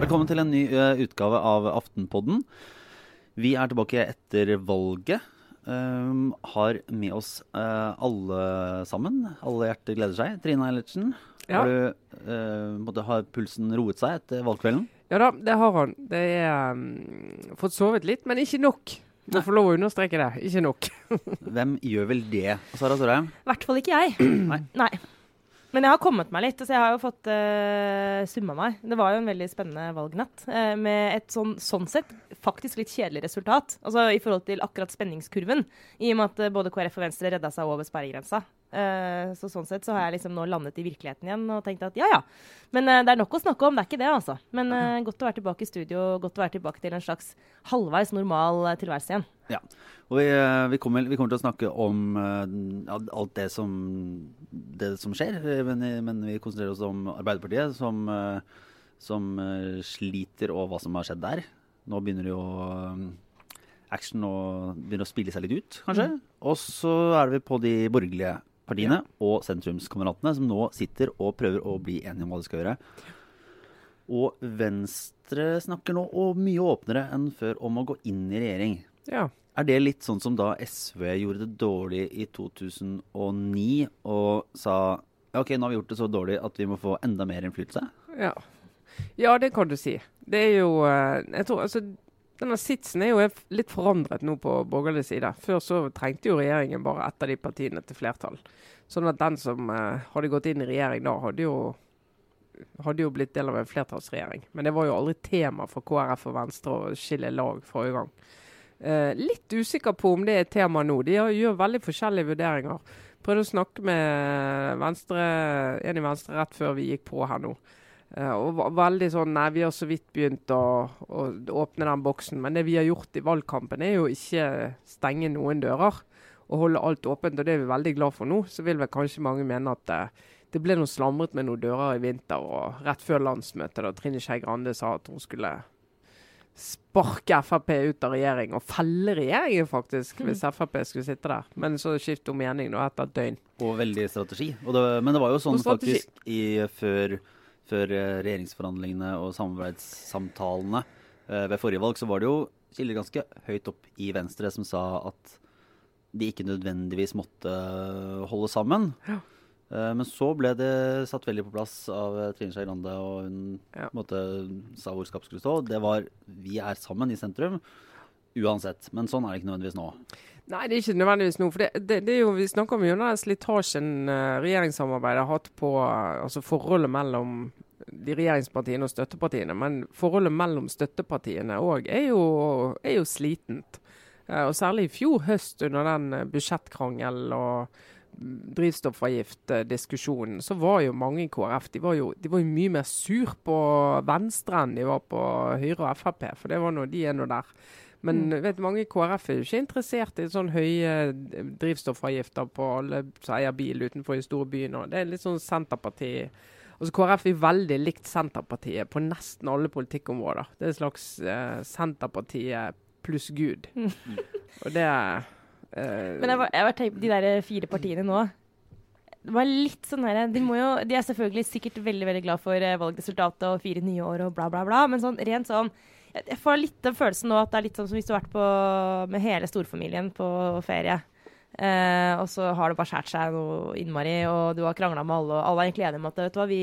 Velkommen til en ny uh, utgave av Aftenpodden. Vi er tilbake etter valget. Um, har med oss uh, alle sammen. Alle hjerter gleder seg. Trine Eilertsen, Ja. har, du, uh, måtte, har pulsen roet seg etter valgkvelden? Ja da, det har han. Det er um, Fått sovet litt, men ikke nok. Må få lov å understreke det. Ikke nok. Hvem gjør vel det? Sara? I hvert fall ikke jeg. Nei. Men jeg har kommet meg litt. altså Jeg har jo fått uh, summa meg. Det var jo en veldig spennende valgnatt. Uh, med et sånn, sånn sett faktisk litt kjedelig resultat. Altså i forhold til akkurat spenningskurven. I og med at uh, både KrF og Venstre redda seg over sperregrensa. Eh, så sånn sett så har jeg liksom nå landet i virkeligheten igjen og tenkt at ja ja. Men eh, det er nok å snakke om, det er ikke det, altså. Men uh, godt å være tilbake i studio. Godt å være tilbake til en slags halvveis normal tilværelse igjen. Ja. Og vi, vi, kommer, vi kommer til å snakke om alt det som, det som skjer, men, men vi konsentrerer oss om Arbeiderpartiet, som, som sliter, og hva som har skjedd der. Nå begynner jo eh, action og begynner å spille seg litt ut, kanskje. Og så er vi på de borgerlige partiene og sentrumskameratene, som nå sitter og prøver å bli enige om hva de skal gjøre. Og Venstre snakker nå og mye åpnere enn før om å gå inn i regjering. Ja. Er det litt sånn som da SV gjorde det dårlig i 2009 og sa ja, ok, nå har vi gjort det så dårlig at vi må få enda mer innflytelse? Ja. ja, det kan du si. Det er jo eh, Jeg tror altså denne sitsen er jo litt forandret nå på borgerlig side. Før så trengte jo regjeringen bare ett av de partiene til flertall. Sånn at den som eh, hadde gått inn i regjering da, hadde jo, hadde jo blitt del av en flertallsregjering. Men det var jo aldri tema for KrF og Venstre å skille lag forrige gang. Eh, litt usikker på om det er tema nå. De gjør veldig forskjellige vurderinger. Prøvde å snakke med Venstre, en i Venstre rett før vi gikk på her nå. Eh, og var veldig sånn Nei, vi har så vidt begynt å, å åpne den boksen. Men det vi har gjort i valgkampen, er jo ikke stenge noen dører. Og holde alt åpent. Og det er vi veldig glad for nå. Så vil vel kanskje mange mene at eh, det ble noe slamret med noen dører i vinter. Og rett før landsmøtet, da Trine Skei Grande sa at hun skulle sparke Frp ut av regjering, og felle regjeringen, faktisk, hvis Frp skulle sitte der. Men så skiftet hun mening nå etter et døgn. Og veldig strategi. Og det, men det var jo sånn faktisk i, før, før eh, regjeringsforhandlingene og samarbeidssamtalene eh, ved forrige valg, så var det jo kilder ganske høyt opp i Venstre som sa at de ikke nødvendigvis måtte holde sammen. Ja. Eh, Men så ble det satt veldig på plass av eh, Trine Skei Grande, og hun Ja. måte sa hvor skapet skulle stå. Det var 'vi er sammen i sentrum', uansett. Men sånn er det ikke nødvendigvis nå. Nei, det er ikke nødvendigvis nå. For det, det, det er jo, vi snakker om om den slitasjen regjeringssamarbeidet har hatt på eh, altså forholdet mellom de regjeringspartiene og støttepartiene. Men forholdet mellom støttepartiene òg er, er jo slitent. Eh, og særlig i fjor høst under den budsjettkrangel budsjettkrangelen og mm, drivstoffavgift-diskusjonen, så var jo mange i KrF de var jo, de var jo mye mer sur på Venstre enn de var på Høyre og Frp. For det var nå de er nå der. Men vet, mange i KrF er jo ikke interessert i sånn høye eh, drivstoffavgifter på alle som eier bil utenfor de store byene. Det er litt sånn Senterparti Altså KrF er veldig likt Senterpartiet på nesten alle politikkområder. Det er et slags eh, Senterpartiet pluss Gud. Og det eh, Men jeg var, jeg var tenkt de der fire partiene nå. Det var litt sånn her, de, jo, de er selvfølgelig sikkert veldig veldig glad for eh, valgresultatet og fire nye år og bla, bla, bla. Men sånn rent sånn jeg får litt den følelsen nå at det er litt sånn som hvis du har vært på, med hele storfamilien på ferie. Eh, og så har det bare skåret seg noe innmari, og du har krangla med alle, og alle er egentlig enige om at vet du hva, vi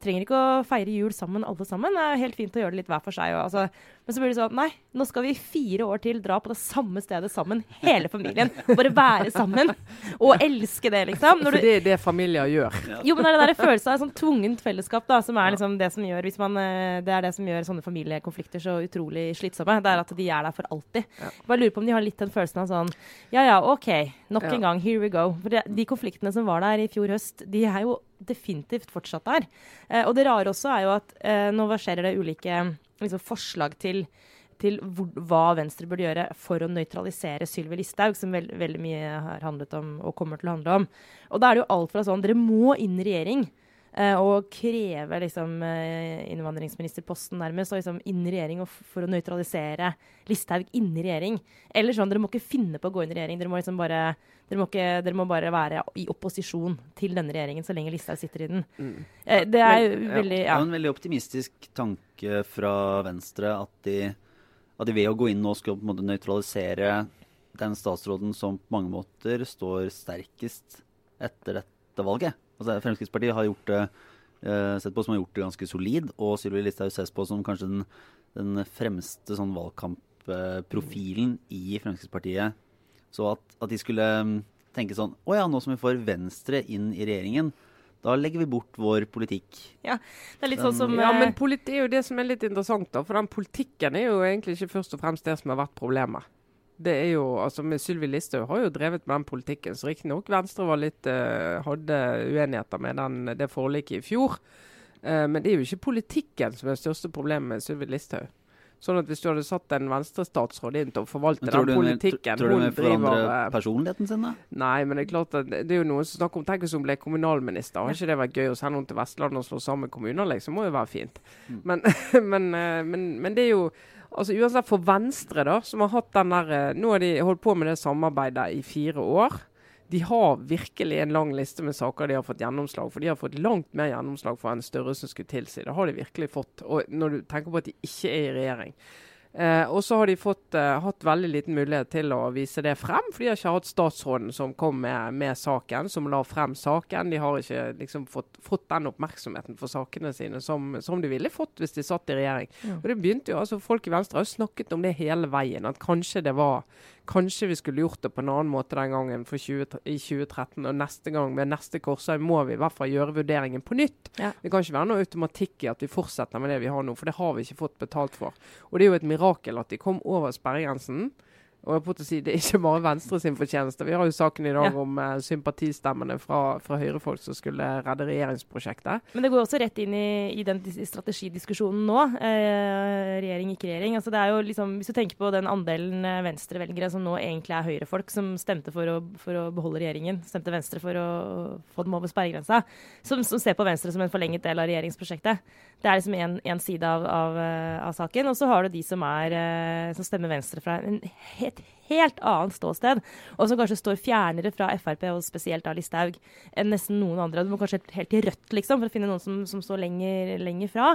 trenger ikke å feire jul sammen, alle sammen. Det er helt fint å gjøre det litt hver for seg. Og, altså, men så blir det sånn Nei, nå skal vi i fire år til dra på det samme stedet sammen, hele familien. Og bare være sammen. Og elske det, liksom. Når du, det er det familier gjør. jo, men det er det der følelsen av sånn tvungent fellesskap da, som er liksom det som gjør hvis man, eh, Det er det som gjør sånne familiekonflikter så utrolig slitsomme. Det er at de er der for alltid. Jeg bare lurer på om de har litt den følelsen av sånn Ja ja, OK, nok en gang, here we go. For det, de konfliktene som var der i fjor høst, de er jo definitivt fortsatt der. Eh, og det rare også er jo at eh, nå verserer det ulike liksom, forslag til til hva Venstre burde gjøre for å nøytralisere Sylvi Listhaug, som veld, veldig mye har handlet om og kommer til å handle om. Og da er det jo alt fra sånn Dere må inn i regjering. Eh, og kreve liksom, eh, innvandringsministerposten nærmest, og liksom inn i regjering for å nøytralisere Listhaug inn i regjering. Eller sånn, dere må ikke finne på å gå inn i regjering. Dere må liksom bare dere må, ikke, dere må bare være i opposisjon til denne regjeringen så lenge Listhaug sitter i den. Eh, det er jo veldig ja. Det er en veldig optimistisk tanke fra Venstre at de, at de ved å gå inn nå skal på en måte nøytralisere den statsråden som på mange måter står sterkest etter dette valget. Altså Fremskrittspartiet har gjort det, eh, sett på som har gjort det ganske solid, og Sylvi Listhaug ses på som kanskje den, den fremste sånn valgkampprofilen i Fremskrittspartiet. Så at, at de skulle mm, tenke sånn Å ja, nå som vi får Venstre inn i regjeringen, da legger vi bort vår politikk. Det er litt sånn som Ja, eh, men det er jo det som er litt interessant, da. For den politikken er jo egentlig ikke først og fremst det som har vært problemet. Det er jo, altså med Sylvi Listhaug har jo drevet med den politikken, så riktignok Venstre var litt, uh, hadde uenigheter med den, det forliket i fjor. Uh, men det er jo ikke politikken som er det største problemet med Sylvi Listhaug. Sånn at hvis du hadde satt en Venstre-statsråd inn til å forvalte den politikken tror du hun forandrer eh, personligheten sin, da? Nei, men det er klart at det er jo noen som snakker om Tenk hvis hun ble kommunalminister. Har ikke det vært gøy å sende henne til Vestlandet og slå sammen kommuner, liksom? Må jo være fint. Mm. Men, men, men, men det er jo Altså Uansett for Venstre, da, som har hatt den der eh, Nå har de holdt på med det samarbeidet i fire år. De har virkelig en lang liste med saker de har fått gjennomslag for. De har fått langt mer gjennomslag for enn størrelsen skulle tilsi. Det har de virkelig fått. Og når du tenker på at de ikke er i regjering. Eh, og så har de fått, eh, hatt veldig liten mulighet til å vise det frem, for de har ikke hatt statsråden som kom med, med saken, som la frem saken. De har ikke liksom fått, fått den oppmerksomheten for sakene sine som, som de ville fått hvis de satt i regjering. Ja. Og det begynte jo, altså Folk i Venstre har jo snakket om det hele veien, at kanskje det var Kanskje vi skulle gjort det på en annen måte den gangen for 20, i 2013. Og neste gang ved neste korsvei må vi i hvert fall gjøre vurderingen på nytt. Ja. Det kan ikke være noe automatikk i at vi fortsetter med det vi har nå, for det har vi ikke fått betalt for. Og det er jo et mirakel at de kom over sperregrensen. Og jeg å si, Det er ikke bare Venstre sin fortjeneste. Vi har jo saken i dag Ja. om eh, sympatistemmene fra, fra Høyre-folk som skulle redde regjeringsprosjektet. Men det går også rett inn i, i den strategidiskusjonen nå. Eh, regjering, ikke regjering. Altså det er jo liksom, hvis du tenker på den andelen Venstre-velgere som nå egentlig er høyrefolk, som stemte for å, for å beholde regjeringen, stemte Venstre for å få dem over sperregrensa, som, som ser på Venstre som en forlenget del av regjeringsprosjektet. Det er liksom en side av, av, eh, av saken. Og så har du de som, er, eh, som stemmer Venstre fra en, et helt annet ståsted, og som kanskje står fjernere fra Frp, og spesielt da Listhaug, enn nesten noen andre. Du må kanskje helt- til Rødt, liksom, for å finne noen som, som står lenger, lenger fra.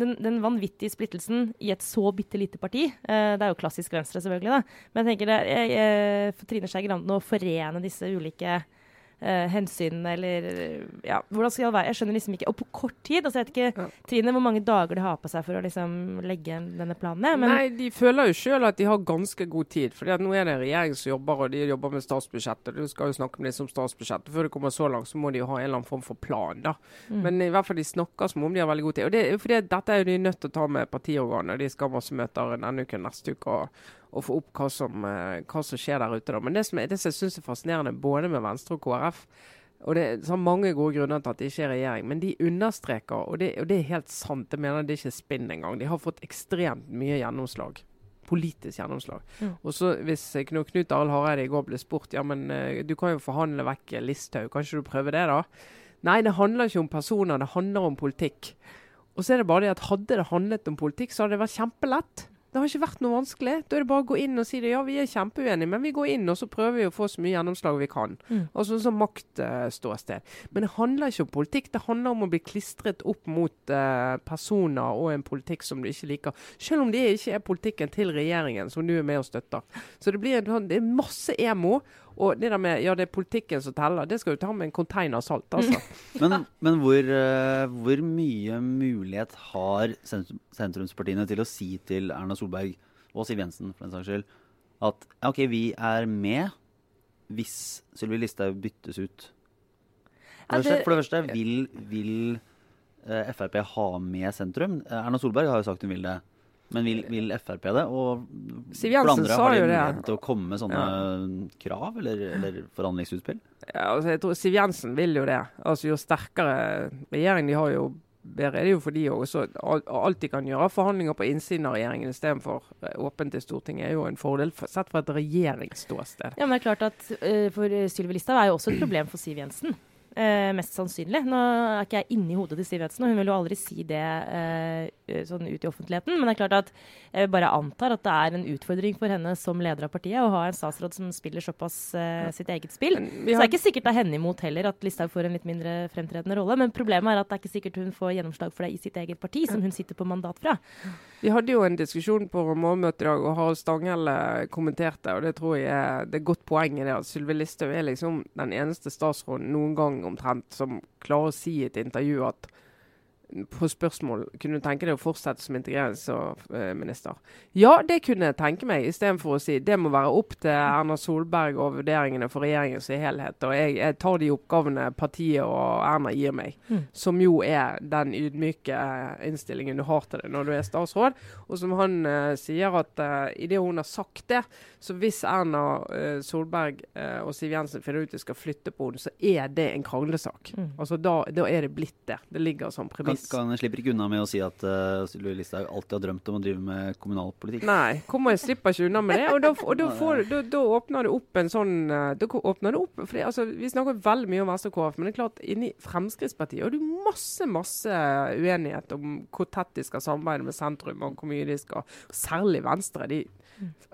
Den, den vanvittige splittelsen i et så bitte lite parti, eh, det er jo klassisk Venstre, selvfølgelig, da. Men jeg tenker det, jeg, for Trine Skei Grande å forene disse ulike eh, hensynene, eller ja, hvordan skal det være? Jeg skjønner liksom ikke Og på kort tid, altså jeg vet ikke, Ja. Trine, hvor mange dager de har på seg for å liksom legge denne planen. Men Nei, de føler jo sjøl at de har ganske god tid. For nå er det en regjering som jobber, og de jobber med statsbudsjettet. Du skal jo snakke med dem om statsbudsjettet. Før det kommer så langt, så må de jo ha en eller annen form for plan, da. Mm. Men i hvert fall de snakker som om de har veldig god tid. Og det, fordi dette er jo de nødt til å ta med partiorganet. De skal ha masse møter denne uken, neste uke. og og få opp hva som, eh, hva som skjer der ute. da. Men det som, det som jeg syns er fascinerende både med Venstre og KrF, og det er så mange gode grunner til at de ikke er regjering, men de understreker, og det, og det er helt sant, jeg mener det er ikke spinn engang, de har fått ekstremt mye gjennomslag. Politisk gjennomslag. Mm. Og så Hvis Knut Arild Hareide i går ble spurt ja, men eh, du kan jo forhandle vekk Listhaug, kan ikke du prøve det, da? Nei, det handler ikke om personer, det handler om politikk. Og så er det bare det at Hadde det handlet om politikk, så hadde det vært kjempelett. Det har ikke vært noe vanskelig. Da er det bare å gå inn og si det. Ja, vi er kjempeuenige, men vi går inn og så prøver vi å få så mye gjennomslag vi kan. Mm. Altså sånn maktståsted. Men det handler ikke om politikk. Det handler om å bli klistret opp mot uh, personer og en politikk som du ikke liker. Selv om det ikke er politikken til regjeringen som du er med og støtter. Så det blir en, sånn- det er masse emo. Og det der med ja, det er politikken som teller, det skal du ta med en container salt, altså. Men, men hvor, eh, hvor mye mulighet har sentrumspartiene til å si til Erna Solberg og Siv Jensen for den saks skyld at OK, vi er med hvis Sylvi Listhaug byttes ut? For det, for det første, vil, vil eh, Frp ha med sentrum? Erna Solberg har jo sagt hun vil det. Men vil, vil Frp det? Og Siv Jensen andre, sa har de jo det. mulighet til å komme med sånne krav eller, eller forhandlingsutspill? Ja, altså, jeg tror Siv Jensen vil jo det. Altså Jo sterkere regjering de har, jo bedre er det jo for de òg. Alt de kan gjøre, forhandlinger på innsiden av regjeringen istedenfor eh, åpent til Stortinget, er jo en fordel for, sett fra et regjeringsståsted. Ja, men det er klart at uh, for Sylvi Listhaug er jo også et problem for Siv Jensen. Eh, mest sannsynlig. Nå er ikke jeg inni hodet til Siv Jensen, og hun vil jo aldri si det eh, sånn ut i offentligheten. Men det er klart at jeg bare antar at det er en utfordring for henne som leder av partiet å ha en statsråd som spiller såpass eh, sitt eget spill. Har... Så det er ikke sikkert det er henne imot heller at Listhaug får en litt mindre fremtredende rolle. Men problemet er at det er ikke sikkert hun får gjennomslag for det i sitt eget parti, som hun sitter på mandat fra. Vi hadde jo en diskusjon på morgenmøtet i dag, og Harald Stanghelle kommenterte, og det tror jeg er, det er godt poeng i det, at Sylvi Listhaug er liksom den eneste statsråden noen gang omtrent som klarer å si i et intervju at på spørsmål kunne du tenke deg å fortsette som integreringsminister. Ja, det kunne jeg tenke meg, istedenfor å si det må være opp til Erna Solberg og vurderingene for regjeringen som helhet. Og jeg, jeg tar de oppgavene partiet og Erna gir meg, Mm. som jo er den ydmyke eh, innstillingen du har til det når du er statsråd. Og som han uh, sier at uh, idet hun har sagt det, så hvis Erna uh, Solberg uh, og Siv Jensen finner ut de skal flytte på henne, så er det en kranglesak. Mm. Altså da, da er det blitt det. Det ligger som premiss. Kan, slipper ikke unna med å si at uh, Sylvi Listhaug alltid har drømt om å drive med kommunalpolitikk. Nei, kommer jeg slipper ikke unna med det. Og da, og da, får, da, da åpner det opp en sånn eh, Da åpner det opp fordi, altså, Vi snakker veldig mye om Venstre og KrF, men det er klart inni Fremskrittspartiet har du masse masse uenighet om hvor tett de skal samarbeide med sentrum, og hvor mye de skal Særlig Venstre. de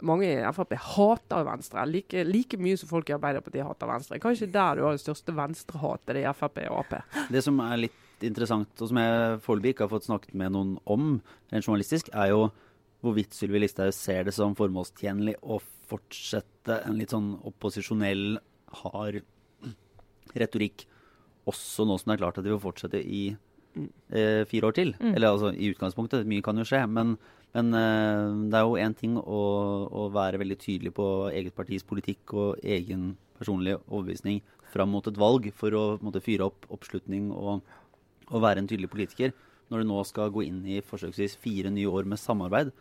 mange i Frp hater Venstre like, like mye som folk i Arbeiderpartiet hater Venstre. Kanskje der du har det største venstrehatet, det i Frp og Ap. Det som er litt interessant, og som jeg foreløpig ikke har fått snakket med noen om rent journalistisk, er jo hvorvidt Sylvi Listhaug ser det som formålstjenlig å fortsette en litt sånn opposisjonell, hard retorikk også nå som det er klart at de vil fortsette i eh, fire år til. Mm. Eller altså i utgangspunktet, mye kan jo skje. Men, men eh, det er jo én ting å, å være veldig tydelig på eget partis politikk og egen personlig overbevisning fram mot et valg for å måte, fyre opp oppslutning og, og være en tydelig politiker. Når du nå skal gå inn i forsøksvis fire nye år med samarbeid,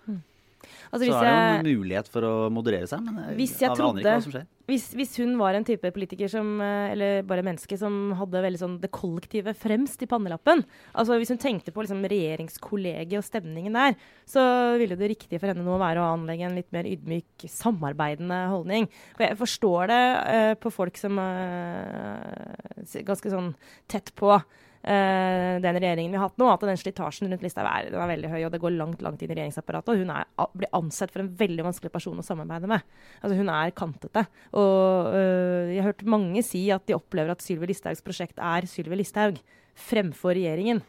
Altså, så er det jo en mulighet for å moderere seg. Men jeg, Hvis jeg aner ikke hva som skjer. hvis, hvis hun var en type politiker som, eh, eller bare menneske som hadde veldig sånn det kollektive fremst i pannelappen, altså hvis hun tenkte på liksom regjeringskollegiet og stemningen der, så ville det riktige for henne nå være å anlegge en litt mer ydmyk, samarbeidende holdning. For jeg forstår det uh, på folk som er ganske sånn tett på eh, den regjeringen vi har hatt nå, at den slitasjen rundt Listhaug er, er veldig høy, og det går langt langt inn i regjeringsapparatet. Og hun er, blir ansett for en veldig vanskelig person å samarbeide med. Altså Hun er kantete. Og øh, jeg har hørt mange si at de opplever at Sylvi Listhaugs prosjekt er Sylvi Listhaug fremfor regjeringen.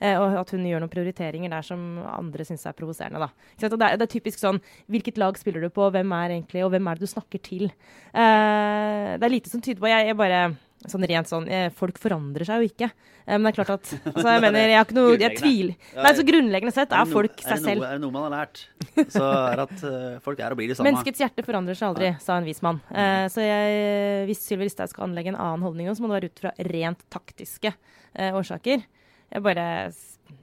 Eh, og at hun gjør noen prioriteringer der som andre syns er provoserende. det, det er typisk sånn Hvilket lag spiller du på? Hvem er egentlig, og hvem er det du snakker til? Eh, det er lite som tyder på jeg, jeg bare Sånn rent sånn, eh, Folk forandrer seg jo ikke. Eh, men det er klart at altså, jeg mener, jeg har ikke noe, jeg tviler. Nei, så Grunnleggende sett er folk seg selv. Er det noe man har lært, så er at eh, folk er og blir de samme. Menneskets hjerte forandrer seg aldri, sa en vis mann. Så jeg, hvis Sylvi Listhaug skal anlegge en annen holdning, nå, så må det være ut fra rent taktiske årsaker. Jeg bare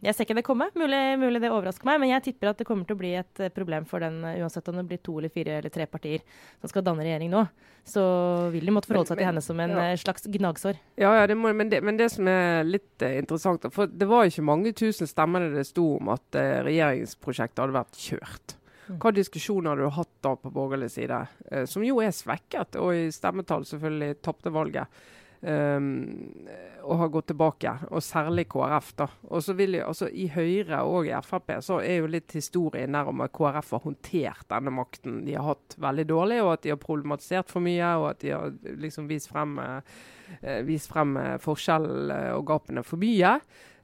Jeg ser ikke det komme. Mulig, mulig det overrasker meg, men jeg tipper at det kommer til å bli et eh, problem for den, eh, uansett om det blir to eller fire eller tre partier som skal danne regjering nå. Så vil de måtte forholde seg til henne som en ja. eh, slags gnagsår. Ja, ja det må, men, det, men det som er litt eh, interessant For det var ikke mange tusen stemmene det sto om at eh, regjeringsprosjektet hadde vært kjørt. Mm. Hva diskusjoner har du hatt da på borgerlig side, eh, som jo er svekket, og i stemmetall selvfølgelig tapte valget, um, og har gått tilbake, og særlig KrF. da. Og så vil jeg, altså I Høyre og i Frp så er jo litt historien der om at KrF har håndtert denne makten de har hatt veldig dårlig, og at de har problematisert for mye, og at de har liksom vist frem eh, frem eh, forskjell eh, og gapene for mye.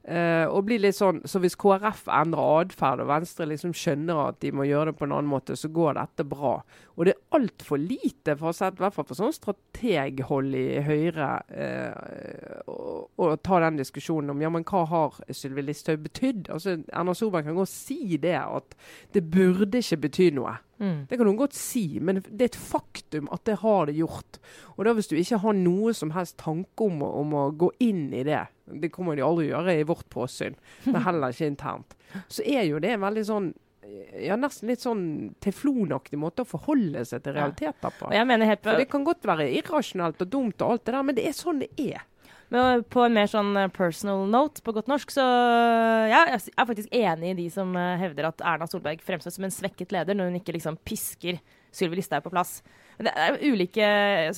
Eh, og blir litt sånn, så Hvis KrF endrer atferd, og Venstre liksom skjønner at de må gjøre det på en annen måte, så går dette bra. Og det er altfor lite for å sette, i hvert fall for sånn strateghold i Høyre eh, å å ta den diskusjonen om ja, men hva har Sylvi Listhaug betydd? Altså, Erna Solberg kan godt si det, at det burde ikke bety noe. Mm. Det kan hun godt si, men det er et faktum at det har det gjort. Og da hvis du ikke har noe som helst tanke om, om å gå inn i det, det kommer de aldri å gjøre i vårt påsyn, men heller ikke internt, så er jo det en veldig sånn ja, nesten litt sånn teflonaktig måte å forholde seg til realiteter på. På, For det kan godt være irrasjonelt og dumt og alt det der, men det er sånn det er. Men på en mer sånn eh, personal note, på godt norsk, så ja, jeg er faktisk enig i de som eh, hevder at Erna Solberg fremstår som en svekket leder når hun ikke liksom pisker Sylvi Listhaug på plass. Men Det er ulike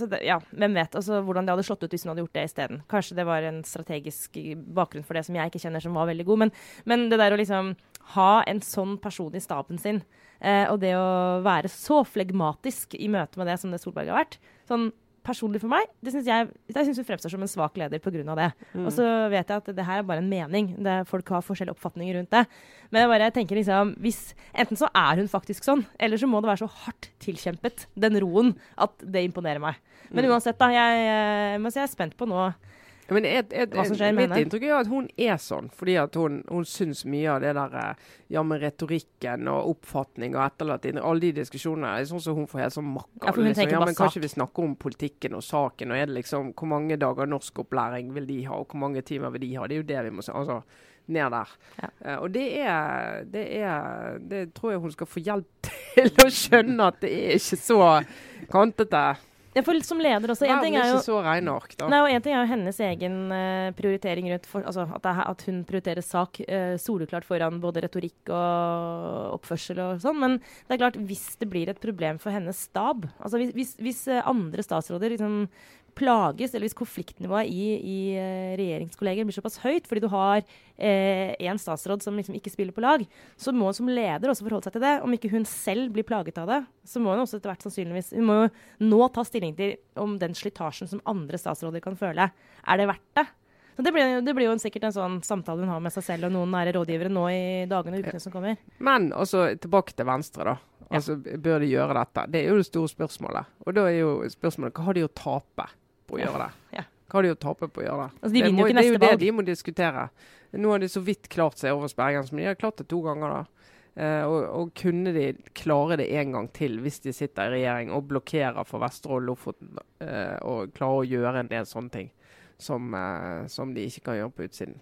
det, Ja, hvem vet altså, hvordan det hadde slått ut hvis hun hadde gjort det isteden. Kanskje det var en strategisk bakgrunn for det som jeg ikke kjenner som var veldig god. Men, men det der å liksom ha en sånn person i staben sin, eh, og det å være så flegmatisk i møte med det som det Solberg har vært sånn personlig for meg, det synes jeg, jeg synes hun fremstår som en svak leder pga. det. Mm. Og så vet jeg at det her er bare en mening. Det, folk har forskjellige oppfatninger rundt det. Men jeg bare tenker liksom hvis, Enten så er hun faktisk sånn, eller så må det være så hardt tilkjempet, den roen, at det imponerer meg. Men Mm. uansett, da. Jeg, jeg, må si jeg er spent på nå. Men jeg, jeg, Hva som skjer med mitt inntrykk er at hun er sånn, fordi at hun, hun syns mye av det der eh, ja, med retorikken og oppfatning og etterlatt inntrykk, alle de diskusjonene, er sånn som hun får helt sånn makka. Ja, hun tenker ja, men. Kanskje vi snakker om politikken og saken, og er det liksom hvor mange dager norskopplæring vil de ha, og hvor mange timer vil de ha? Det er jo det vi må se. Altså, ned der. Ja. Uh, og det er, det er Det tror jeg hun skal få hjelp til å skjønne at det er ikke så kantete. Jeg for som leder også. En Verden ting er ikke så regneark, da. Nei, og En ting er jo hennes egen uh, prioritering rundt for, altså at, er, at hun prioriterer sak uh, soleklart foran både retorikk og oppførsel og sånn. Men det er klart, hvis det blir et problem for hennes stab altså Hvis, hvis, hvis eh, andre statsråder liksom plages, eller hvis konfliktnivået i, i eh, regjeringskolleger blir såpass høyt fordi du har én statsråd som liksom ikke spiller på lag, så må hun som leder også forholde seg til det. Om ikke hun selv blir plaget av det, så må hun også etter hvert sannsynligvis Hun må jo nå ta stilling til om den slitasjen som andre statsråder kan føle, er det verdt det. Det blir, det blir jo sikkert en sånn samtale hun har med seg selv og noen nære rådgivere nå i dagene og ukene som kommer. Men altså, tilbake til Venstre, da. Ja. Altså, Bør de gjøre dette? Det er jo det store spørsmålet. Og da er jo spørsmålet hva har de å tape på å gjøre det? Ja. Hva har de å tape på å gjøre det? Altså, de det, må, det er jo det valg. de må diskutere. Nå har de så vidt klart seg over Bergens, men de har klart det to ganger, da. Uh, og, og kunne de klare det en gang til hvis de sitter i regjering og blokkerer for Vesterålen og Lofoten, uh, og klarer å gjøre en del sånne ting som, eh, som de ikke kan gjøre på utsiden?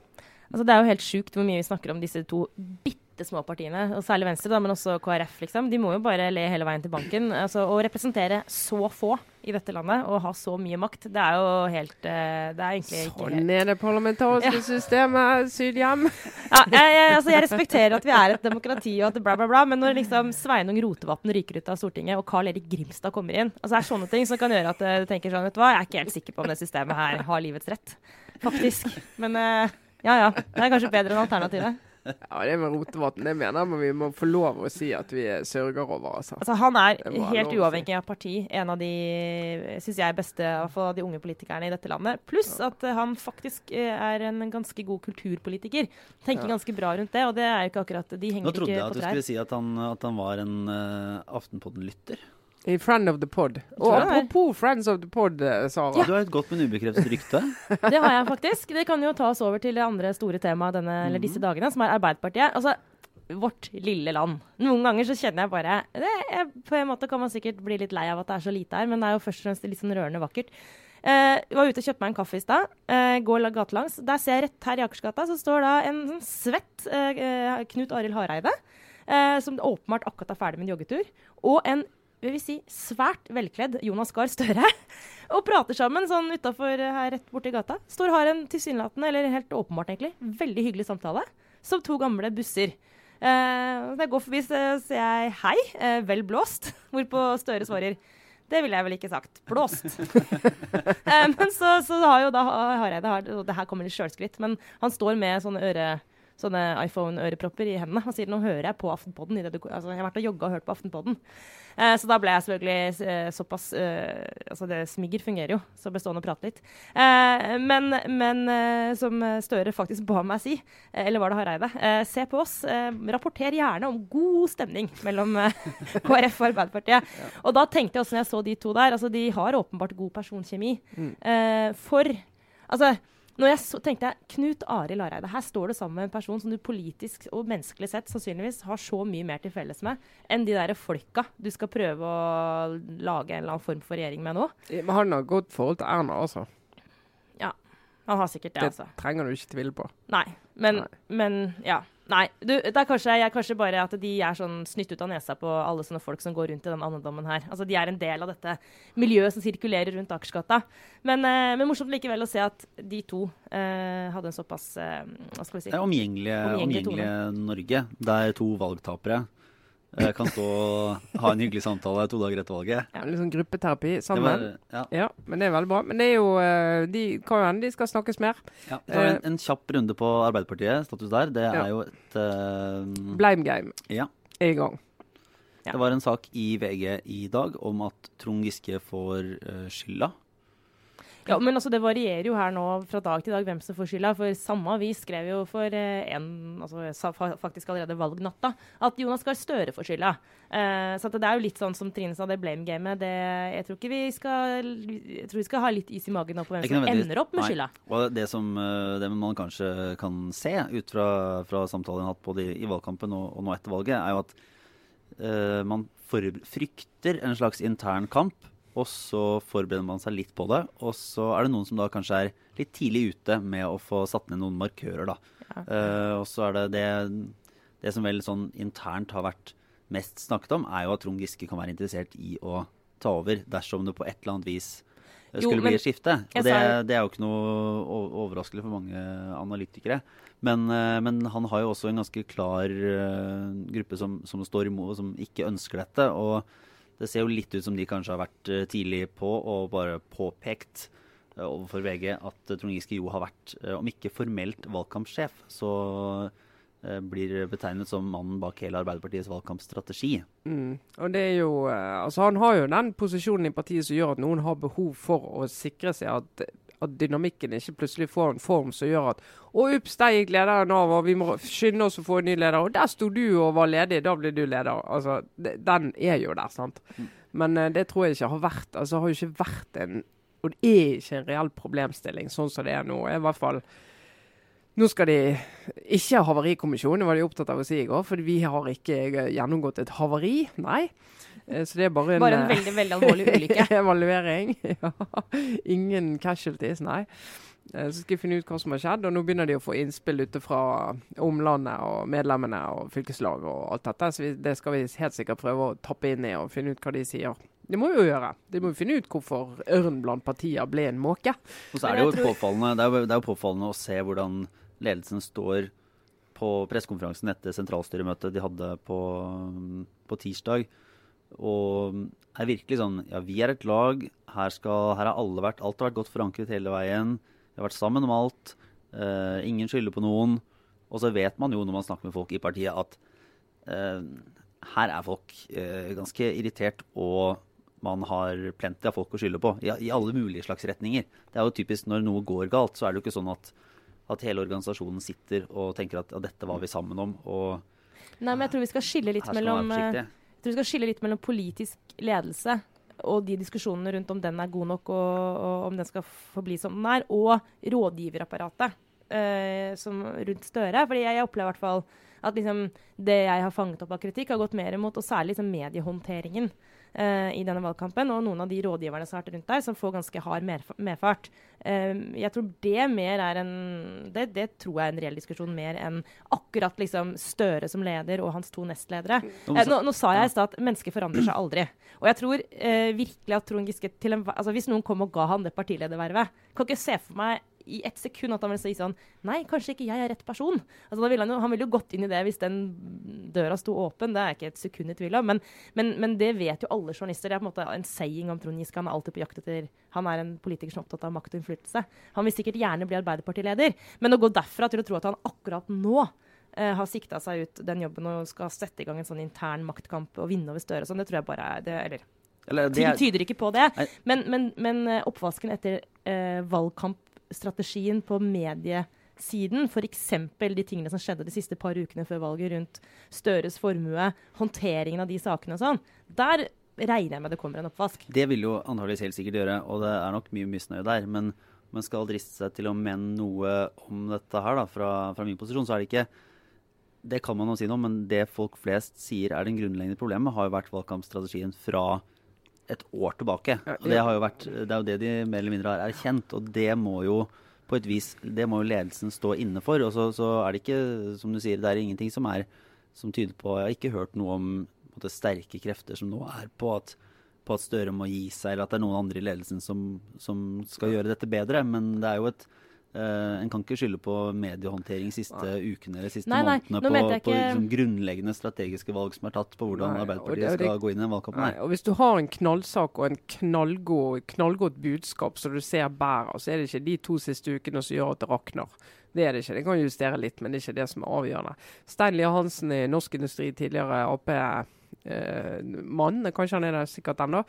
Altså, det er jo helt sjukt hvor mye vi snakker om disse to bitte små partiene, og særlig Venstre, da, men også KrF. liksom. De må jo bare le hele veien til banken. Altså, Å representere så få i dette landet og ha så mye makt, det er jo helt eh, Det er egentlig ikke helt Sånn er det parlamentariske systemet, Sydhjem. ja, jeg, jeg, altså, jeg respekterer at vi er et demokrati og at bla, bla, bla, men når liksom Sveinung Rotevatn ryker ut av Stortinget og Carl Erik Grimstad kommer inn altså Det er sånne ting som kan gjøre at eh, du tenker sånn Vet du hva, jeg er ikke helt sikker på om det systemet her har livets rett. Faktisk. Men eh, ja ja. Det er kanskje bedre enn alternativet. Ja, det med Rotevatn, det mener jeg men vi må få lov å si at vi sørger over, altså. Altså, han er helt uavhengig av parti en av de synes jeg, beste av de unge politikerne i dette landet. Pluss at eh, han faktisk eh, er en ganske god kulturpolitiker. Tenker Ja. ganske bra rundt det, og det er jo ikke akkurat De henger ikke på trær. Nå trodde jeg at du skulle si at han, at han var en uh, Aftenpodden-lytter. I Friend of the Pod. Og jeg apropos Friends of the Pod, Sara. Ja. Du har et godt, men ubekreftet rykte. Det har jeg faktisk. Det kan jo ta oss over til det andre store temaet denne, eller disse dagene, som er Arbeiderpartiet. Altså, vårt lille land. Noen ganger så kjenner jeg bare det er, På en måte kan man sikkert bli litt lei av at det er så lite her, men det er jo først og fremst litt sånn rørende vakkert. Uh, jeg var ute og kjøpte meg en kaffe i stad. Uh, går la- gatelangs. Der ser jeg rett her i Akersgata så står da en sånn svett eh, eh, Knut Arild Hareide, uh, som åpenbart akkurat er ferdig med en joggetur, og en vil vi si, svært velkledd Jonas Gahr Støre og prater sammen sånn utafor her rett borti gata. Står har en tilsynelatende, eller helt åpenbart egentlig, veldig hyggelig samtale. Som to gamle busser. Eh, når jeg går forbi, så sier jeg hei, eh, vel blåst. Hvorpå Støre svarer det ville jeg vel ikke sagt. Blåst. eh, men så, så har jo da Hareide har, og Det her kommer litt sjølskritt, men han står med sånne øre sånne iPhone-ørepropper i hendene. Han sier nå hører jeg på Aftenpodden. i det du, altså, jeg har vært og jogga og hørt på Aftenpodden. Eh, så da ble jeg selvfølgelig eh, såpass eh, Altså, det smigger fungerer jo, så ble stående og prate litt. Eh, men men eh, som Støre faktisk ba meg si, eh, eller var det Hareide, se på oss. Rapporter gjerne om god stemning mellom KrF og Arbeiderpartiet. Og da tenkte jeg også når jeg så de to der, altså de har åpenbart god personkjemi. Eh, for Altså når jeg så, tenkte jeg, Knut Arild Hareide, her står du sammen med en person som du politisk og menneskelig sett sannsynligvis har så mye mer til felles med enn de der folka du skal prøve å lage en eller annen form for regjering med nå. Men han har godt forhold til Erna, altså. Ja, Han har sikkert det, Det altså. trenger du ikke tvile på. Nei. Men, Nei. men ja. Nei. Du, det er kanskje, jeg, kanskje bare at de er sånn snytt ut av nesa på alle sånne folk som går rundt i den andedommen her. Altså, De er en del av dette miljøet som sirkulerer rundt Akersgata. Men, eh, men morsomt likevel å se at de to eh, hadde en såpass eh, Hva skal vi si? Det er omgjengelige, Omgjengelige omgjengelige Norge, der to valgtapere kan stå og ha en hyggelig samtale to dager etter valget. Ja, litt sånn gruppeterapi sammen. var, ja. Ja, men det er veldig bra. Men det er jo eh, De kan jo hende de skal snakkes mer. Ja, vi tar en, en kjapp runde på Arbeiderpartiet, status der. Det er Ja. jo et uh, Blame game Ja. er i gang. Det var en sak i VG i dag om at Trond Giske får uh, skylda. Ja, men altså, Det varierer jo her nå fra dag til dag hvem som får skylda. For samme avis skrev jo for eh, en, altså, faktisk allerede valgnatta at Jonas Gahr Støre får skylda. Eh, så det er jo litt sånn som Trine sa, det blame-gamet. det- Jeg tror ikke vi skal Jeg tror vi skal ha litt is i magen nå på hvem som ender opp med skylda. Og det som eh, det man kanskje kan se ut fra, fra samtalen jeg har hatt både i, i valgkampen og, og nå etter valget, er jo at eh, man for, frykter en slags intern kamp, og så forbereder man seg litt på det. Og så er det noen som da kanskje er litt tidlig ute med å få satt ned noen markører, da. Ja. Uh, og så er det, det det som vel sånn internt har vært mest snakket om, er jo at Trond Giske kan være interessert i å ta over dersom det på et eller annet vis skulle Jo, skulle men bli et skifte. Og det, det er jo ikke noe overraskende for mange analytikere. Men, eh, men han har jo også en ganske klar eh, gruppe som, som står imot, og som ikke ønsker dette. Og det ser jo litt ut som de kanskje har vært eh, tidlig på og bare påpekt eh, overfor VG at eh, Trond Giske jo har vært, om ikke formelt valgkampsjef, så blir betegnet som mannen bak hele Arbeiderpartiets valgkampstrategi. Mm. Og det er jo Altså, han har jo den posisjonen i partiet som gjør at noen har behov for å sikre seg at at dynamikken ikke plutselig får en form som gjør at Å, ups, der gikk lederen av, og vi må skynde oss å få en ny leder. Og der sto du og var ledig, da blir du leder. Altså, det, Den er jo der, sant. Men uh, det tror jeg ikke har vært Altså, har jo ikke vært en Og det er ikke en reell problemstilling sånn som det er nå. I hvert fall nå skal de ikke ha havarikommisjon, det var de opptatt av å si i går. For vi har ikke eh, gjennomgått et havari. Nei. Eh, Så det er bare en, Bare en eh, veldig veldig alvorlig ulykke. evaluering. Ja. Ingen casualties, nei. Eh, Så skal vi finne ut hva som har skjedd. Og nå begynner de å få innspill ute fra omlandet og medlemmene og fylkeslag og alt dette. Så vi, det skal vi helt sikkert prøve å tappe inn i og finne ut hva de sier. Det må vi jo gjøre. De må jo finne ut hvorfor ørn blant partier ble en måke. Og så er det jo påfallende, det er jo, det er jo påfallende å se hvordan ledelsen står på pressekonferansen etter sentralstyremøtet de hadde på, på tirsdag. Og er virkelig sånn Ja, vi er et lag. Her, skal, her har alle vært Alt har vært godt forankret hele veien. Vi har vært sammen om alt. Uh, ingen skylder på noen. Og så vet man jo når man snakker med folk i partiet, at uh, her er folk uh, ganske irritert, og man har plenty av folk å skylde på. I, I alle mulige slags retninger. Det er jo typisk når noe går galt, så er det jo ikke sånn at, at hele organisasjonen sitter og tenker at ja, dette var vi sammen om, og Nei, men jeg tror vi skal skille litt mellom tror vi skal skille litt mellom politisk ledelse og de diskusjonene rundt om den er god nok, og, og om den skal forbli som den er, og rådgiverapparatet eh, rundt Støre. Fordi jeg, jeg opplever i hvert fall at liksom, det jeg har fanget opp av kritikk, har gått mer imot, og særlig liksom, mediehåndteringen eh, i denne valgkampen, og noen av de rådgiverne som har vært rundt der, som får ganske hard medfart. Eh, jeg tror det mer er en det, det tror jeg er en reell diskusjon, mer enn akkurat liksom Støre som leder og hans to nestledere. Nå- Eh, nå, nå sa jeg i stad at mennesker forandrer seg aldri. Og jeg tror eh, virkelig at Trond Giske til en, altså Hvis noen kom og ga han det partiledervervet Kan ikke se for meg i ett sekund at han vil si sånn Nei, kanskje ikke jeg er rett person. Altså, da ville han, jo, han ville jo gått inn i det hvis den døra sto åpen. Det er jeg ikke et sekund i tvil om. Men, men, men det vet jo alle journalister. Det er på en måte en saying om Trond Giske. Han er alltid på jakt etter Han er en politiker som er opptatt av makt og innflytelse. Han vil sikkert gjerne bli Arbeiderpartileder, men å gå derfra til å tro at han akkurat nå eh, har sikta seg ut den jobben og skal sette i gang en sånn intern maktkamp og vinne over Støre og sånn, det tror jeg bare er det, Eller Eller det er, tyder ikke på det. Men, men, men eh, oppvasken etter eh, valgkampstrategien på mediesiden, f.eks. de tingene som skjedde de siste par ukene før valget rundt Støres formue, håndteringen av de sakene og sånn, der regner jeg med det kommer en oppvask. det vil jo antakeligvis helt sikkert gjøre, og det er nok mye misnøye der. Men man skal driste seg til å mene noe om dette her, da, fra, fra min posisjon, så er det ikke Det kan man jo si noe om, men det folk flest sier er det grunnleggende problemet, har jo vært valgkampstrategien fra et år tilbake. Og det, har jo vært, det er jo det de mer eller mindre har erkjent, og det må jo på et vis, det må jo ledelsen stå inne for. Og så, så er det ikke, som du sier, det er ingenting som, er, som tyder på Jeg har ikke hørt noe om måte, sterke krefter som nå er på at, på at Støre må gi seg, eller at det er noen andre i ledelsen som, som skal gjøre dette bedre. Men det er jo et, Uh, en kan ikke skylde på mediehåndtering siste nei. ukene eller siste nei, nei, månedene på, på liksom, grunnleggende strategiske valg som er tatt på hvordan Arbeiderpartiet det, det, skal gå inn i en valgkamp. Nei, og Hvis du har en knallsak og en knallgod, knallgodt budskap som du ser bærer, så er det ikke de to siste ukene som gjør at det rakner. Det er det ikke. Det kan justere litt, men det er ikke det som er avgjørende. Stein Lier Hansen i Norsk Industri, tidligere Ap-mann, eh, kanskje han er det sikkert ennå,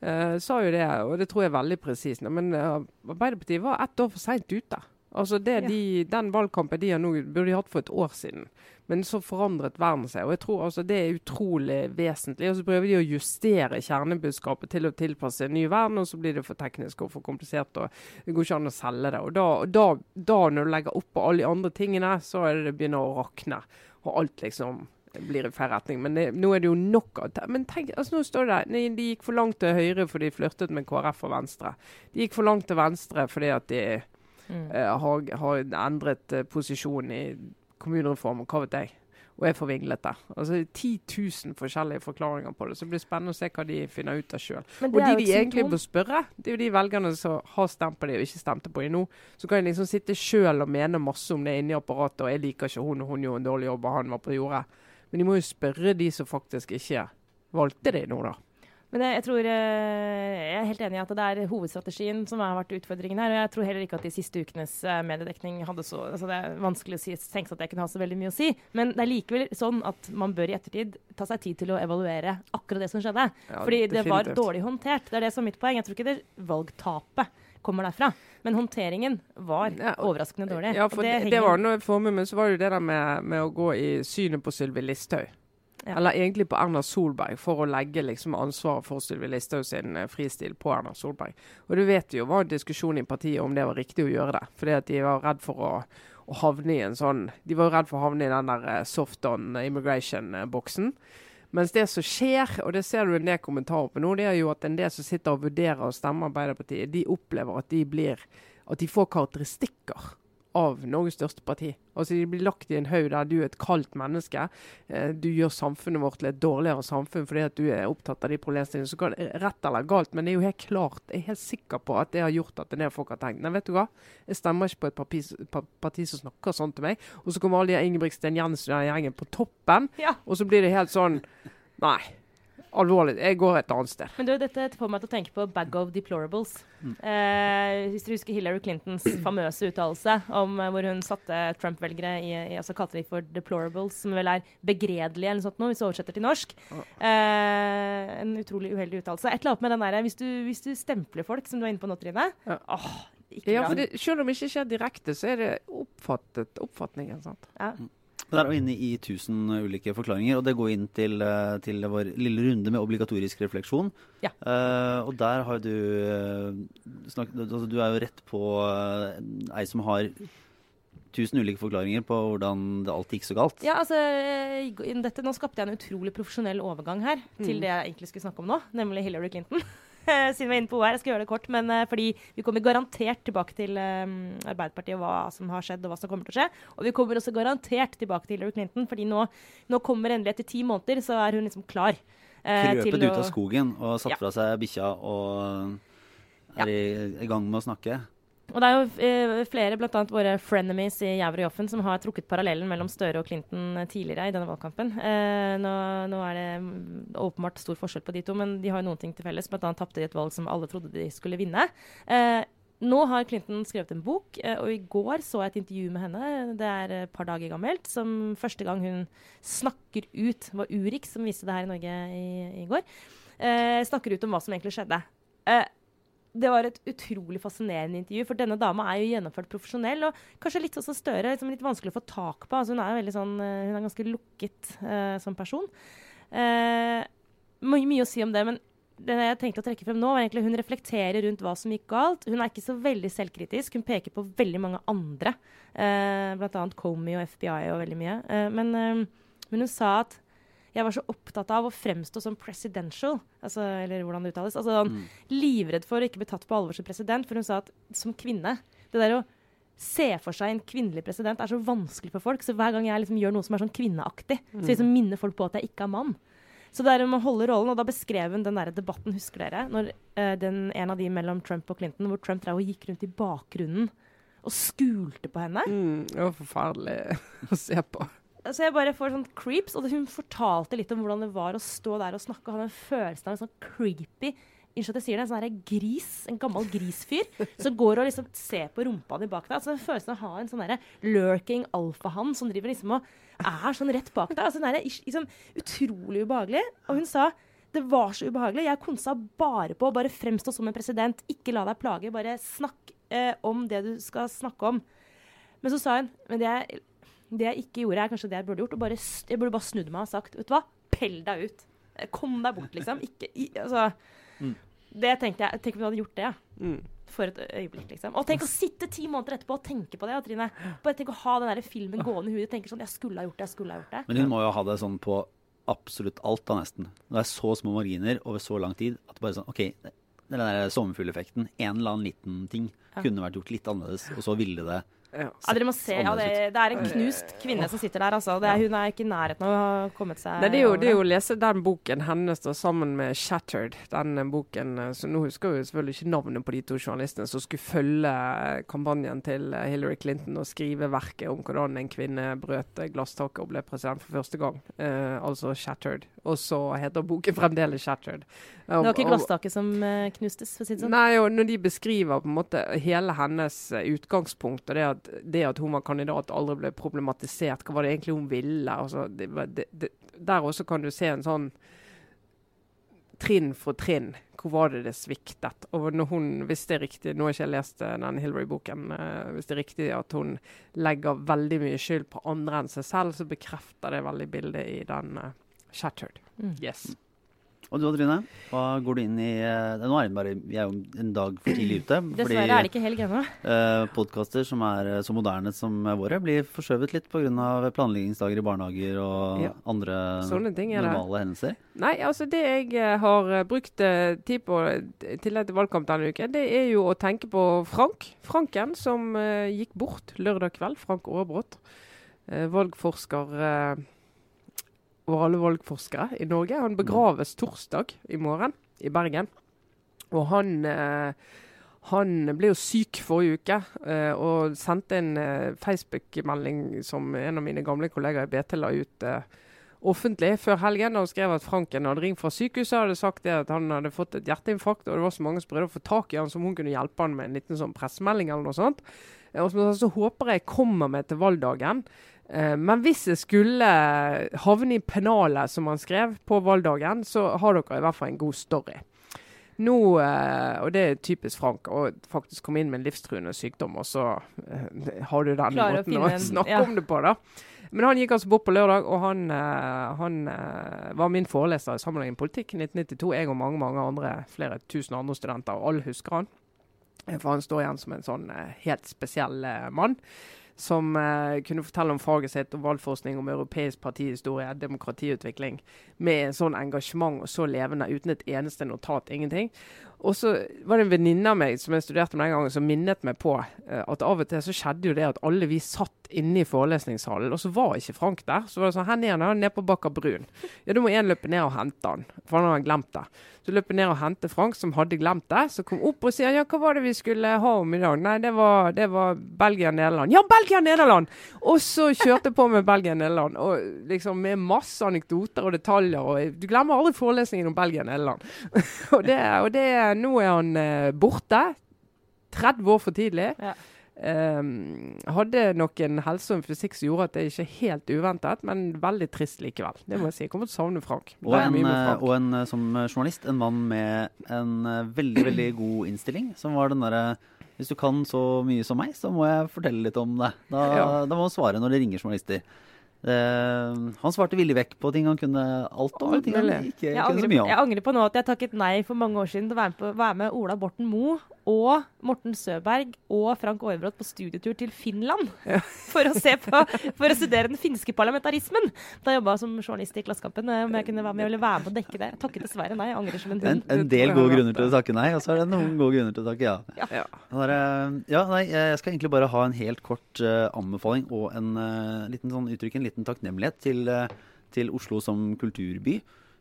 eh, sa jo det, og det tror jeg er veldig presist. Men uh, Arbeiderpartiet var ett år for seint ute. Altså det de, Den valgkampen de har nå, burde de hatt for et år siden. Men så forandret verden seg. og jeg tror altså Det er utrolig vesentlig. Og Så prøver de å justere kjernebudskapet til å tilpasse en ny verden, og så blir det for teknisk og for komplisert. og Det går ikke an å selge det. og Da, da, da når du legger oppå alle de andre tingene, så er det det begynner å rakne. Og alt liksom blir i feil retning. Men det, nå er det jo nok av Men tenk, altså nå står det der, de gikk for langt til høyre fordi de flørtet med KrF og Venstre. De gikk for langt til venstre fordi at de mm. uh, har, har, endret uh, posisjon i kommunereformen, hva vet jeg. Og er forvinglete. Altså 10 000 forskjellige forklaringer på det. Så det blir spennende å se hva de finner ut av sjøl. Og de de egentlig bør spørre, det er jo de velgerne som har stemt på det og ikke stemte på det nå. Så kan de liksom sitte sjøl og mene masse om det inni apparatet, og jeg liker ikke hun, og hun gjorde en dårlig jobb, og han var på jordet. Men de må jo spørre de som faktisk ikke valgte det nå, da. Men jeg, jeg, tror, eh, jeg er helt enig i at det er hovedstrategien som har vært utfordringen her. Og jeg tror heller ikke at de siste ukenes eh, mediedekning hadde så altså Det er vanskelig å si, tenke at det kunne ha så veldig mye å si. Men det er likevel sånn at man bør i ettertid ta seg tid til å evaluere akkurat det som skjedde. Ja, Fordi definitivt. det var dårlig håndtert. Det er det som er mitt poeng. Jeg tror ikke det valgtapet kommer derfra. Men håndteringen var ja, overraskende dårlig. Ja, for det, det, det, var noe for meg, men så var det det der med, med å gå i synet på Sylvi Listhaug. Ja. Eller egentlig på Erna Solberg, for å legge liksom ansvaret for Sylvi Listhaug sin uh, fristil på Erna Solberg. Og du vet jo var en diskusjon i partiet om det var riktig å gjøre det. Fordi at de var redd for å, å havne i en sånn De var redd for å havne i den der uh, soft on immigration-boksen. Mens det som skjer, og det ser du en del kommentarer på nå, det er jo at en del som sitter og vurderer å stemme Arbeiderpartiet, de opplever at de blir at de får karakteristikker av Norges største parti. Altså De blir lagt i en haug der du er et kaldt menneske. Eh, du gjør samfunnet vårt til et dårligere samfunn fordi at du er opptatt av de problemstillingene. Så kan det rett eller galt, men det er jo helt klart, jeg er helt sikker på at det har gjort at en del folk har tenkt Nei, vet du hva, jeg stemmer ikke på et parti, parti som snakker sånn til meg. Og så kommer alle de Ingebrigtsen Jensen og gjengen på toppen, ja. og så blir det helt sånn Nei alvorlig. Jeg går et annet sted. Men du, Dette får meg til å tenke på 'bag of deplorables'. Mm. Eh, hvis du husker Hillary Clintons famøse uttalelse om uh, hvor hun satte Trump-velgere i, i, altså kalte de for 'deplorables', som vel er begredelige, eller noe sånt, hvis du oversetter til norsk. Eh, en utrolig uheldig uttalelse. Et eller annet med den der, hvis du, hvis du stempler folk, som du er inne på nå, Trine ja. åh, ja, for det, Selv om det ikke skjer direkte, så er det oppfattet, oppfatningen. sant? Ja. Mm. der er inne i 1000 ulike forklaringer, og det går inn til, eh, til vår lille runde med obligatorisk refleksjon. Ja. Uh, og der har du uh, snakket altså Du er jo rett på uh, ei som har 1000 ulike forklaringer på hvordan det alltid gikk så galt. Ja, altså, dette, Nå skapte jeg en utrolig profesjonell overgang her mm. til det jeg egentlig skulle snakke om nå, nemlig Hillary Clinton. siden vi er inne på OR. Jeg skal gjøre det kort, men uh, fordi vi kommer garantert tilbake til um, Arbeiderpartiet og hva som har skjedd og hva som kommer til å skje. Og vi kommer også garantert tilbake til Hillary Clinton, fordi nå, nå kommer endelig etter ti måneder, så er hun liksom klar. Uh, Krøpet ut av skogen og satt ja. fra seg bikkja og er i, i gang med å snakke. Og det er jo eh, flere, bl.a. våre frenemies i Jæver og Joffen, som har trukket parallellen mellom Støre og Clinton eh, tidligere i denne valgkampen. Eh, nå, nå, er det mm, åpenbart stor forskjell på de to, men de har jo noen ting til felles. Bl.a. tapte de et valg som alle trodde de skulle vinne. Nå har Clinton skrevet en bok, og i går så jeg et intervju med henne. Det er et par dager gammelt. Som første gang hun snakker ut. Det var Urix som viste det her i Norge i, i går. Eh, snakker ut om hva som egentlig skjedde. Eh, det var et utrolig fascinerende intervju, for denne dama er jo gjennomført profesjonell. Og kanskje litt sånn Støre, liksom litt vanskelig å få tak på. Altså, hun er sånn, eh, hun er ganske lukket uh, som person. Uh, mye, mye, å si om det, men det jeg tenkte å trekke frem nå, var egentlig hun reflekterer rundt hva som gikk galt. Hun er ikke så veldig selvkritisk. Hun peker på veldig mange andre, uh, bl.a. Comey og FBI og veldig mye. Uh, men, men hun sa at jeg var så opptatt av å fremstå som presidential, altså, eller hvordan det uttales. Altså, mm. Livredd for å ikke bli tatt på alvor som president, for hun sa at som kvinne Det der å se for seg en kvinnelig president er så vanskelig for folk. Så hver gang jeg liksom gjør noe som er sånn kvinneaktig, mm. så liksom minner folk på at jeg ikke er mann. Så det er om å holde rollen, og da beskrev hun den der debatten, husker dere? Når uh, den, En av de mellom Trump og Clinton, hvor Trump drev og gikk rundt i bakgrunnen og skulte på henne. Mm, det var forferdelig å se på. Så jeg bare får sånn creeps, og hun fortalte litt om hvordan det var å stå der og snakke og ha den følelsen av en sånn creepy Unnskyld at jeg sier det, en sånn gris, en gammel grisfyr som går og liksom ser på rumpa di bak deg. Altså den Følelsen av å ha en sånn lurking alfahann som driver liksom og er sånn rett bak deg. Altså den er liksom utrolig ubehagelig. Og hun sa det var så ubehagelig. Jeg konsa bare på å bare fremstå som en president. Ikke la deg plage. Bare snakk eh, om det du skal snakke om. Men så sa hun Men det jeg, det jeg ikke gjorde, er kanskje det jeg burde gjort. Og bare, jeg burde bare snudd meg og sagt Vet du hva? Pell deg ut. Kom deg bort, liksom. Ikke i, Altså Mm. Det tenkte jeg. Tenk om du hadde gjort det, ja. Mm. For et øyeblikk, liksom. Og tenk å sitte ti måneder etterpå og tenke på det, ja, Trine. Bare tenk å ha den der filmen gående i huet. Tenke sånn Jeg skulle ha gjort det, jeg skulle ha gjort det. Men hun må jo ha det sånn på absolutt alt, da nesten. Det er så små marginer over så lang tid at det bare sånn OK, den der sommerfugleffekten, en eller annen liten ting, Ja. kunne vært gjort litt annerledes, og så ville det Ja. Ja, dere må se, ja, det, det er en knust kvinne som sitter der, altså. Det er, hun er ikke i nærheten av å ha kommet seg Nei, det er jo det er jo å lese den boken hennes da, sammen med 'Shattered'. Den eh, boken, eh, så Nå husker jeg jo selvfølgelig ikke navnet på de to journalistene som skulle følge eh, kampanjen til Hillary Clinton og skrive verket om hvordan en kvinne brøt glasstaket og ble president for første gang. Eh, altså 'Shattered'. Og så heter boken fremdeles 'Shattered'. Det var ikke glasstaket som eh, knustes, for å si det sånn. Nei, og når de beskriver på en måte hele hennes eh, utgangspunkt, og det at, det at hun var kandidat aldri ble problematisert, hva var det egentlig hun ville? Altså, det, det, der også kan du se en sånn trinn for trinn. Hvor var det det sviktet? Og når hun, hvis det er riktig, nå har ikke jeg lest den Hillary-boken, eh, hvis det er riktig at hun legger veldig mye skyld på andre enn seg selv, så bekrefter det veldig bildet i den Shattered. Mm. Yes. Og du Trine, hva går du inn i eh, Nå er det bare, vi er jo en dag for tidlig ute. Dessverre er det ikke helg ennå. eh, podkaster som er eh, så moderne som våre, blir forskjøvet litt pga. planleggingsdager i barnehager og Ja. andre Sånne ting normale hendelser. Nei, altså det jeg eh, har brukt tid på til etter valgkamp denne uken, det er jo å tenke på Frank. Franken som gikk bort lørdag kveld. Frank Aarebrot. Eh, valgforsker eh, alle valgforskere i Norge. Han begraves torsdag i morgen i Bergen. Og han eh, han ble jo syk forrige uke eh, og sendte en eh, Facebook-melding som en av mine gamle kollegaer i BT la ut eh, offentlig før helgen Han skrev at Franken hadde ringt fra sykehuset og hadde sagt det at han hadde fått et hjerteinfarkt, og det var så mange som prøvde å få tak i han som hun kunne hjelpe han med en liten sånn pressemelding eller noe sånt. Eh, Og så, så håper jeg kommer med til valgdagen. Eh, men hvis jeg skulle havne i pennalet, som han skrev, på valgdagen, så har dere i hvert fall en god story. Nå, eh, og det er typisk Frank, å faktisk komme inn med en livstruende sykdom, og så eh, har du den Klare måten å, å snakke ja. om det på, da. Men han gikk altså bort på lørdag, og han, han var min foreleser i sammenhengen politikk i 1992. Jeg og mange mange andre, flere tusen andre studenter, og alle husker han. For han står igjen som en sånn helt spesiell mann. Som eh, kunne fortelle om faget sitt, om valgforskning, om europeisk partihistorie, demokratiutvikling. Med sånn engasjement og så levende, uten et eneste notat, ingenting. Og så var det en venninne av meg som jeg studerte med den gangen, som minnet meg på eh, at av og til så skjedde jo det at alle vi satt inne i forelesningssalen, og så var ikke Frank der. Så var det sånn Her nede, han er nede på Bakker Brun. Ja, da må en løpe ned og hente han, for han har glemt det. Så løp ned og hentet Frank, som hadde glemt det. Så kom opp og sier ja, hva var det vi skulle ha om i dag? Nei, det var, det var Belgia-Nederland. Ja, Belgia-Nederland! Og så kjørte på med Belgia-Nederland, og liksom med masse anekdoter og detaljer. og Du glemmer aldri forelesningen om Belgia-Nederland. og det, og det, nå er han eh, borte. 30 år for tidlig. Ja. Um, hadde noen helse og fysikk som gjorde at det ikke er helt uventet, men veldig trist likevel. Det må jeg si. Jeg kommer til å savne Frank. Og en, eh, Frank. og en eh, som journalist, en mann med en eh, veldig veldig god innstilling. Som var den derre Hvis du kan så mye som meg, så må jeg fortelle litt om det. Da, Ja. da må man svare når det ringer journalister. Uh, han svarte villig vekk på ting han kunne alt om, ting han ikke Jeg kunne angrer, så mye om. jeg angrer på nå at jeg takket nei for mange år siden til å være med, på, være med Ola Borten Moe og Morten Søberg og Frank Aarebrot på studietur til Finland for, å se på, for å studere den finske parlamentarismen. Da jeg jobba som journalist i Klassekampen. eh, Om jeg kunne være med eller være med å dekke det. Jeg takket dessverre nei. Jeg angrer som en En, hund. en del gode grunner til å takke nei, og så er det noen gode grunner til å takke ja. Ja. Ja, nei, jeg skal egentlig bare ha en helt kort uh, anbefaling og en uh, liten sånn uttrykk, en liten takknemlighet til, uh, til Oslo som kulturby.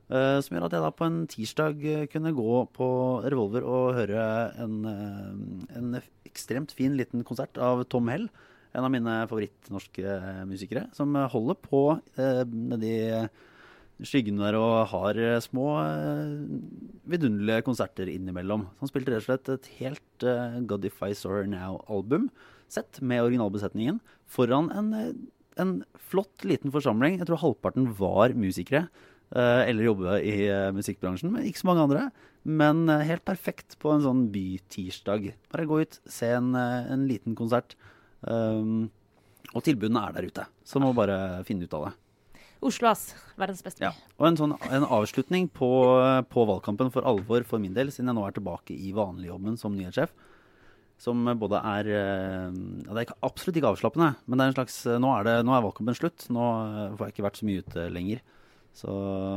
Eh, som gjør at jeg da på en tirsdag eh, kunne gå på Revolver og høre en, eh, en ekstremt fin liten konsert av Tom Hell. En av mine favorittnorske musikere. Som holder på eh, nedi skyggene der og har små vidunderlige konserter innimellom. Så han spilte rett og slett et helt uh, God If I Saw Now-album sett med originalbesetningen foran en, en flott liten forsamling. Jeg tror halvparten var musikere. Eh, eller jobbe i eh, musikkbransjen, men ikke så mange andre. Men eh, helt perfekt på en sånn bytirsdag. Bare gå ut, se en, en liten konsert. Um, og tilbudene er der ute, så må bare finne ut av det. Oslo, ass. Verdens beste by. Ja. Og en, sånn, en avslutning på, på valgkampen for alvor for min del, siden jeg nå er tilbake i vanligjobben som nyhetssjef. Som både er ja, Det er absolutt ikke avslappende, men det er en slags Nå er, det, nå er valgkampen slutt. Nå får jeg ikke vært så mye ute lenger. Så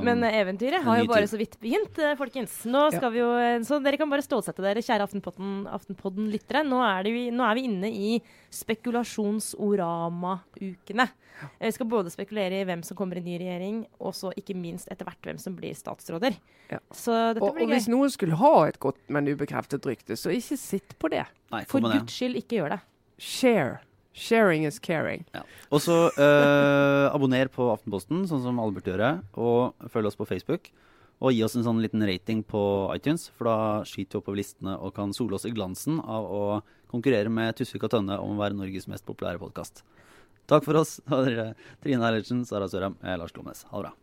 Men eh, eventyret har jo bare tid. så vidt begynt, eh, folkens. Nå Ja. vi jo, eh, Så dere kan bare stålsette dere, kjære Aftenpodden- Aftenpodden-lyttere. Nå, er vi- nå er vi inne i spekulasjonsorama-ukene. Ja. Vi skal både spekulere i hvem som kommer i ny regjering, og så ikke minst etter hvert hvem som blir statsråder. Ja. Så dette Og, og hvis noen skulle ha et godt, men ubekreftet rykte, så ikke sitt på det. Nei, For guds skyld, ikke gjør det. Share. Sharing is caring. Ja. Og så eh, abonner på Aftenposten, sånn som alle burde gjøre. Og følg oss på Facebook. Og gi oss en sånn liten rating på iTunes, for da skyter vi oppover listene og kan sole oss i glansen av å konkurrere med Tusvik og Tønne om å være Norges mest populære podkast. Takk for oss. da er dere Trine Eilertsen, Sara Sørheim, Lars Glomnes. Ha det bra.